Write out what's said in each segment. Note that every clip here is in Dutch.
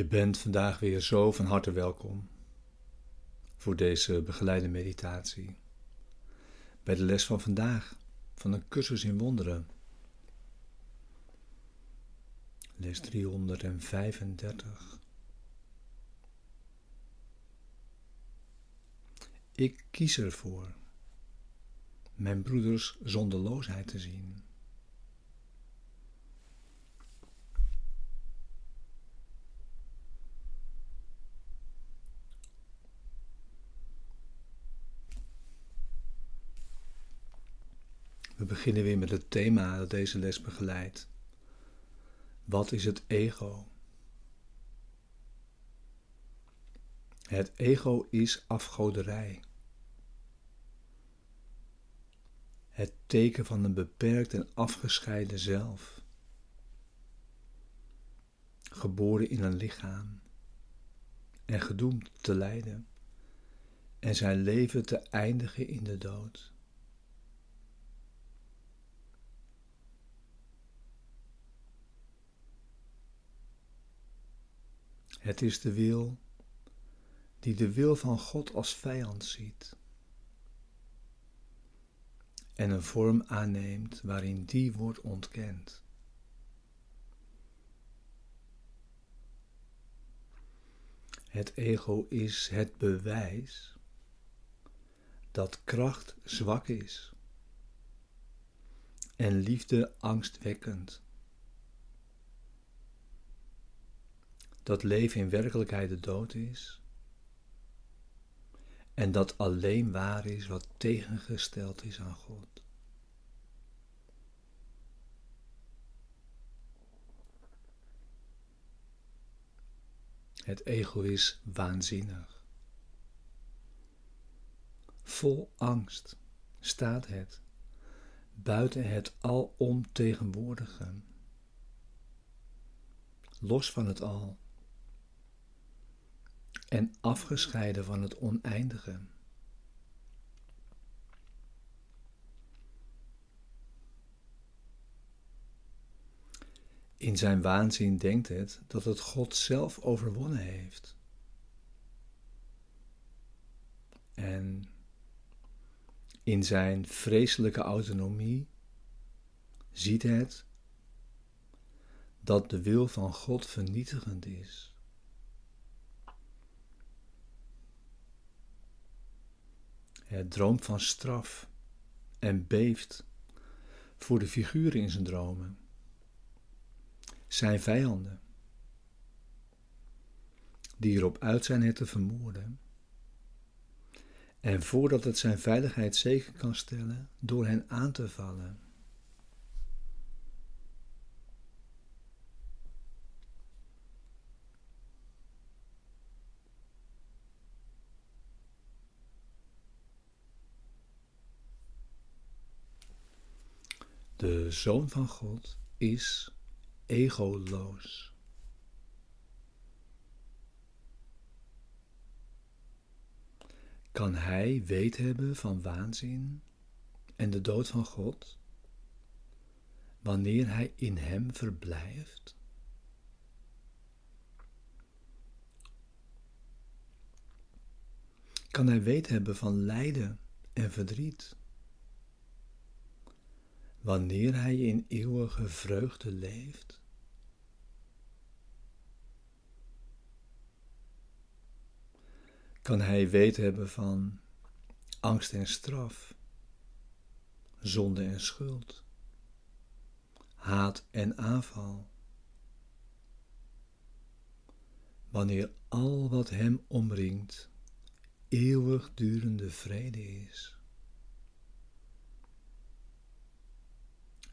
Je bent vandaag weer zo van harte welkom voor deze begeleide meditatie. Bij de les van vandaag van een cursus in wonderen. Les 335. Ik kies ervoor mijn broeders zonderloosheid te zien. We beginnen weer met het thema dat deze les begeleidt. Wat is het ego? Het ego is afgoderij. Het teken van een beperkt en afgescheiden zelf. Geboren in een lichaam en gedoemd te lijden en zijn leven te eindigen in de dood. Het is de wil die de wil van God als vijand ziet en een vorm aanneemt waarin die wordt ontkend. Het ego is het bewijs dat kracht zwak is en liefde angstwekkend. Dat leven in werkelijkheid de dood is en dat alleen waar is wat tegengesteld is aan God. Het ego is waanzinnig. Vol angst staat het buiten het alomtegenwoordige, los van het al en afgescheiden van het oneindige. In zijn waanzin denkt het dat het God zelf overwonnen heeft. En in zijn vreselijke autonomie ziet het dat de wil van God vernietigend is. Het droomt van straf en beeft voor de figuren in zijn dromen. Zijn vijanden, die erop uit zijn het te vermoorden. En voordat het zijn veiligheid zeker kan stellen door hen aan te vallen. De Zoon van God is egoloos. Kan hij weet hebben van waanzin en de dood van God, wanneer hij in hem verblijft? Kan hij weet hebben van lijden en verdriet? Wanneer hij in eeuwige vreugde leeft? Kan hij weten hebben van angst en straf, zonde en schuld, haat en aanval? Wanneer al wat hem omringt eeuwigdurende vrede is.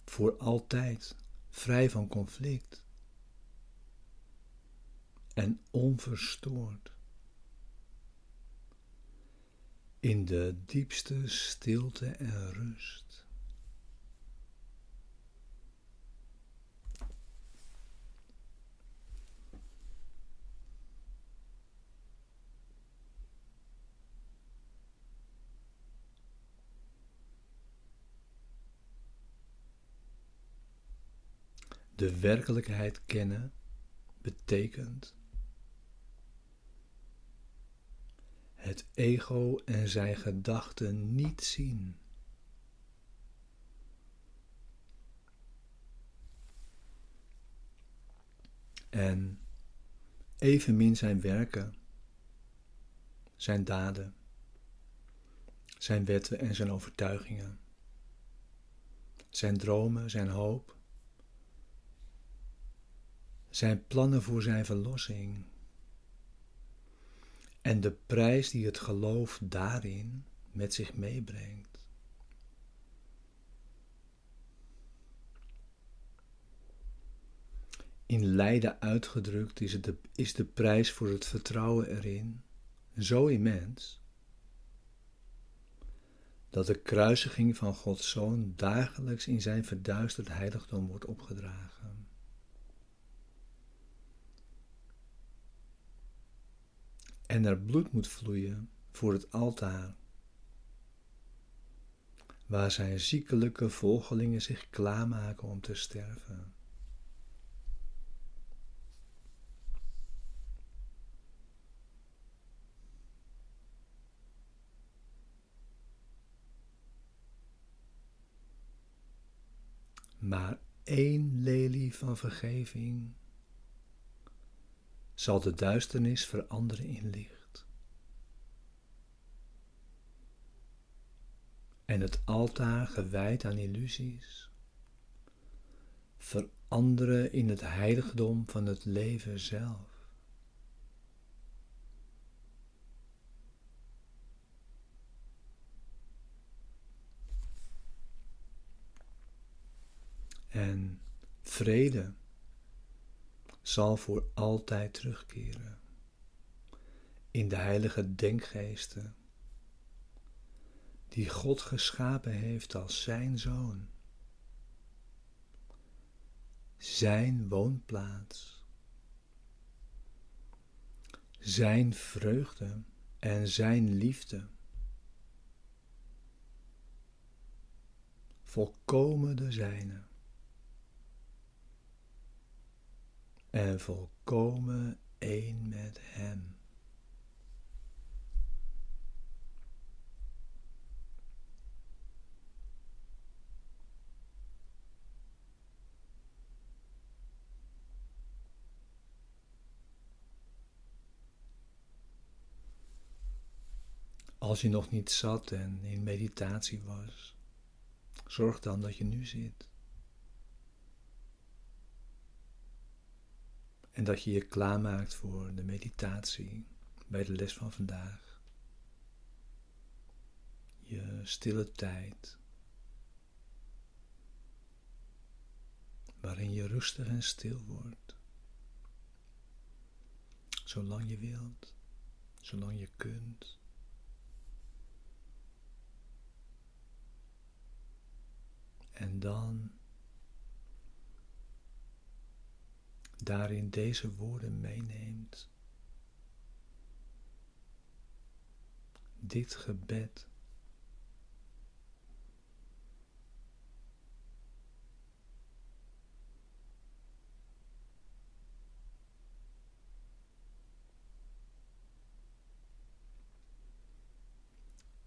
Voor altijd vrij van conflict en onverstoord. In de diepste stilte en rust. De werkelijkheid kennen betekent het ego en zijn gedachten niet zien. En evenmin zijn werken, zijn daden, zijn wetten en zijn overtuigingen, zijn dromen, zijn hoop, zijn plannen voor zijn verlossing en de prijs die het geloof daarin met zich meebrengt. In lijden uitgedrukt is, het de, is de prijs voor het vertrouwen erin zo immens dat de kruisiging van Gods Zoon dagelijks in zijn verduisterd heiligdom wordt opgedragen. En er bloed moet vloeien voor het altaar, waar zijn ziekelijke volgelingen zich klaarmaken om te sterven. maar één lelie van vergeving zal de duisternis veranderen in licht. En het altaar gewijd aan illusies veranderen in het heiligdom van het leven zelf. en vrede zal voor altijd terugkeren in de heilige denkgeesten die God geschapen heeft als zijn zoon, zijn woonplaats, zijn vreugde en zijn liefde. Volkomen de zijne. En volkomen één met Hem. Als je nog niet zat en in meditatie was, zorg dan dat je nu zit. En dat je je klaarmaakt voor de meditatie bij de les van vandaag. Je stille tijd. Waarin je rustig en stil wordt. Zolang je wilt, zolang je kunt. En dan daarin deze woorden meeneemt. Dit gebed.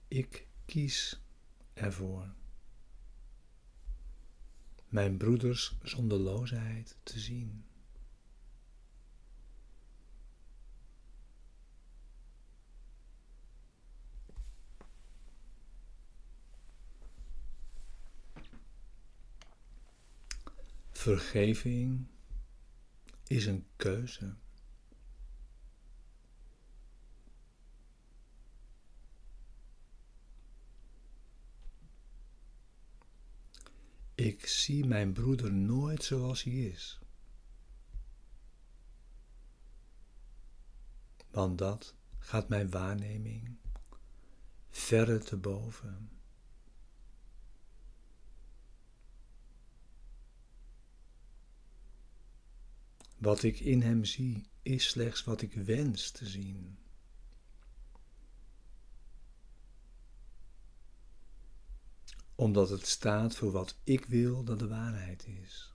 Ik kies ervoor mijn broeders zonderloosheid te zien. Vergeving is een keuze. Ik zie mijn broeder nooit zoals hij is. Want dat gaat mijn waarneming verre te boven. Wat ik in hem zie, is slechts wat ik wens te zien. Omdat het staat voor wat ik wil dat de waarheid is.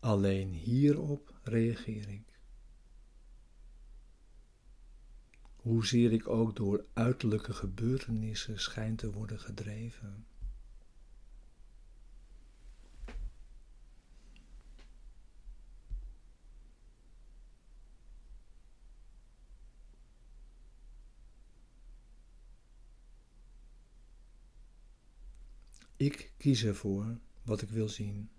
Alleen hierop reageer ik. Hoezeer ik ook door uiterlijke gebeurtenissen schijn te worden gedreven. Ik kies ervoor wat ik wil zien.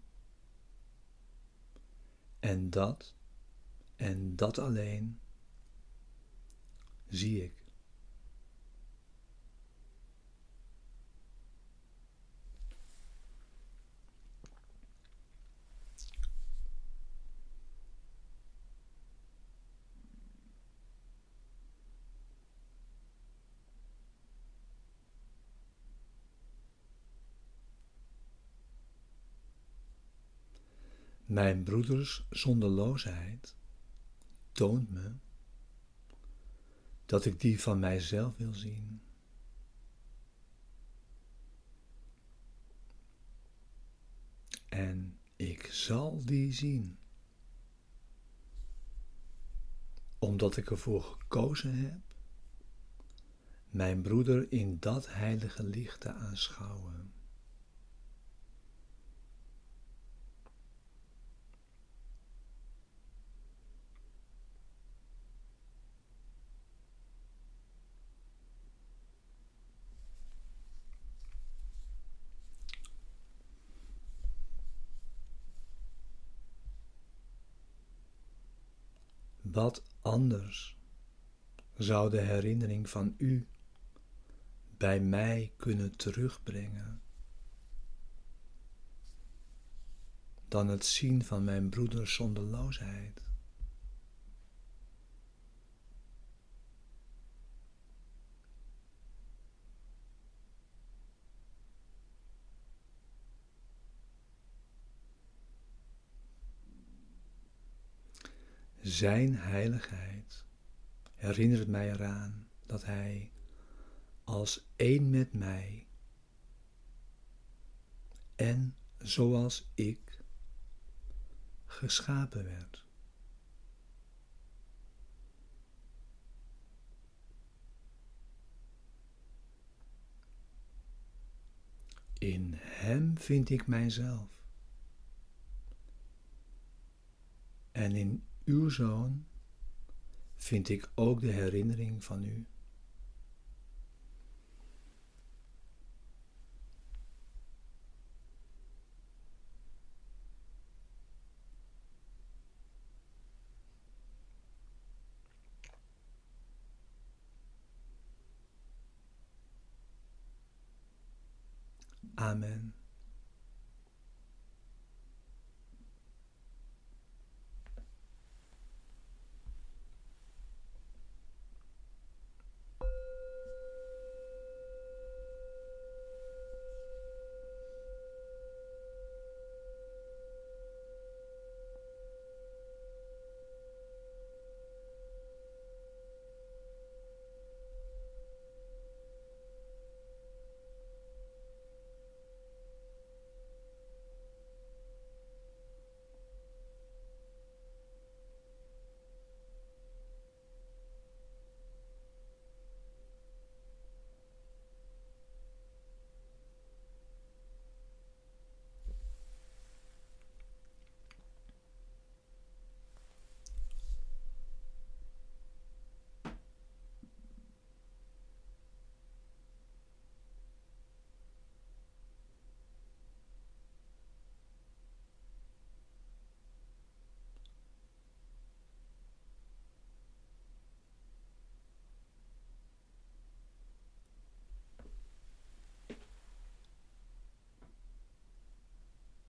En dat en dat alleen zie ik. Mijn broeders zonderloosheid toont me dat ik die van mijzelf wil zien. En ik zal die zien, omdat ik ervoor gekozen heb mijn broeder in dat heilige licht te aanschouwen. Wat anders zou de herinnering van u bij mij kunnen terugbrengen dan het zien van mijn broeders zonderloosheid? Zijn heiligheid herinnert mij eraan dat Hij als één met mij en zoals ik geschapen werd. In Hem vind ik mijzelf. En in uw zoon vind ik ook de herinnering van u. Amen.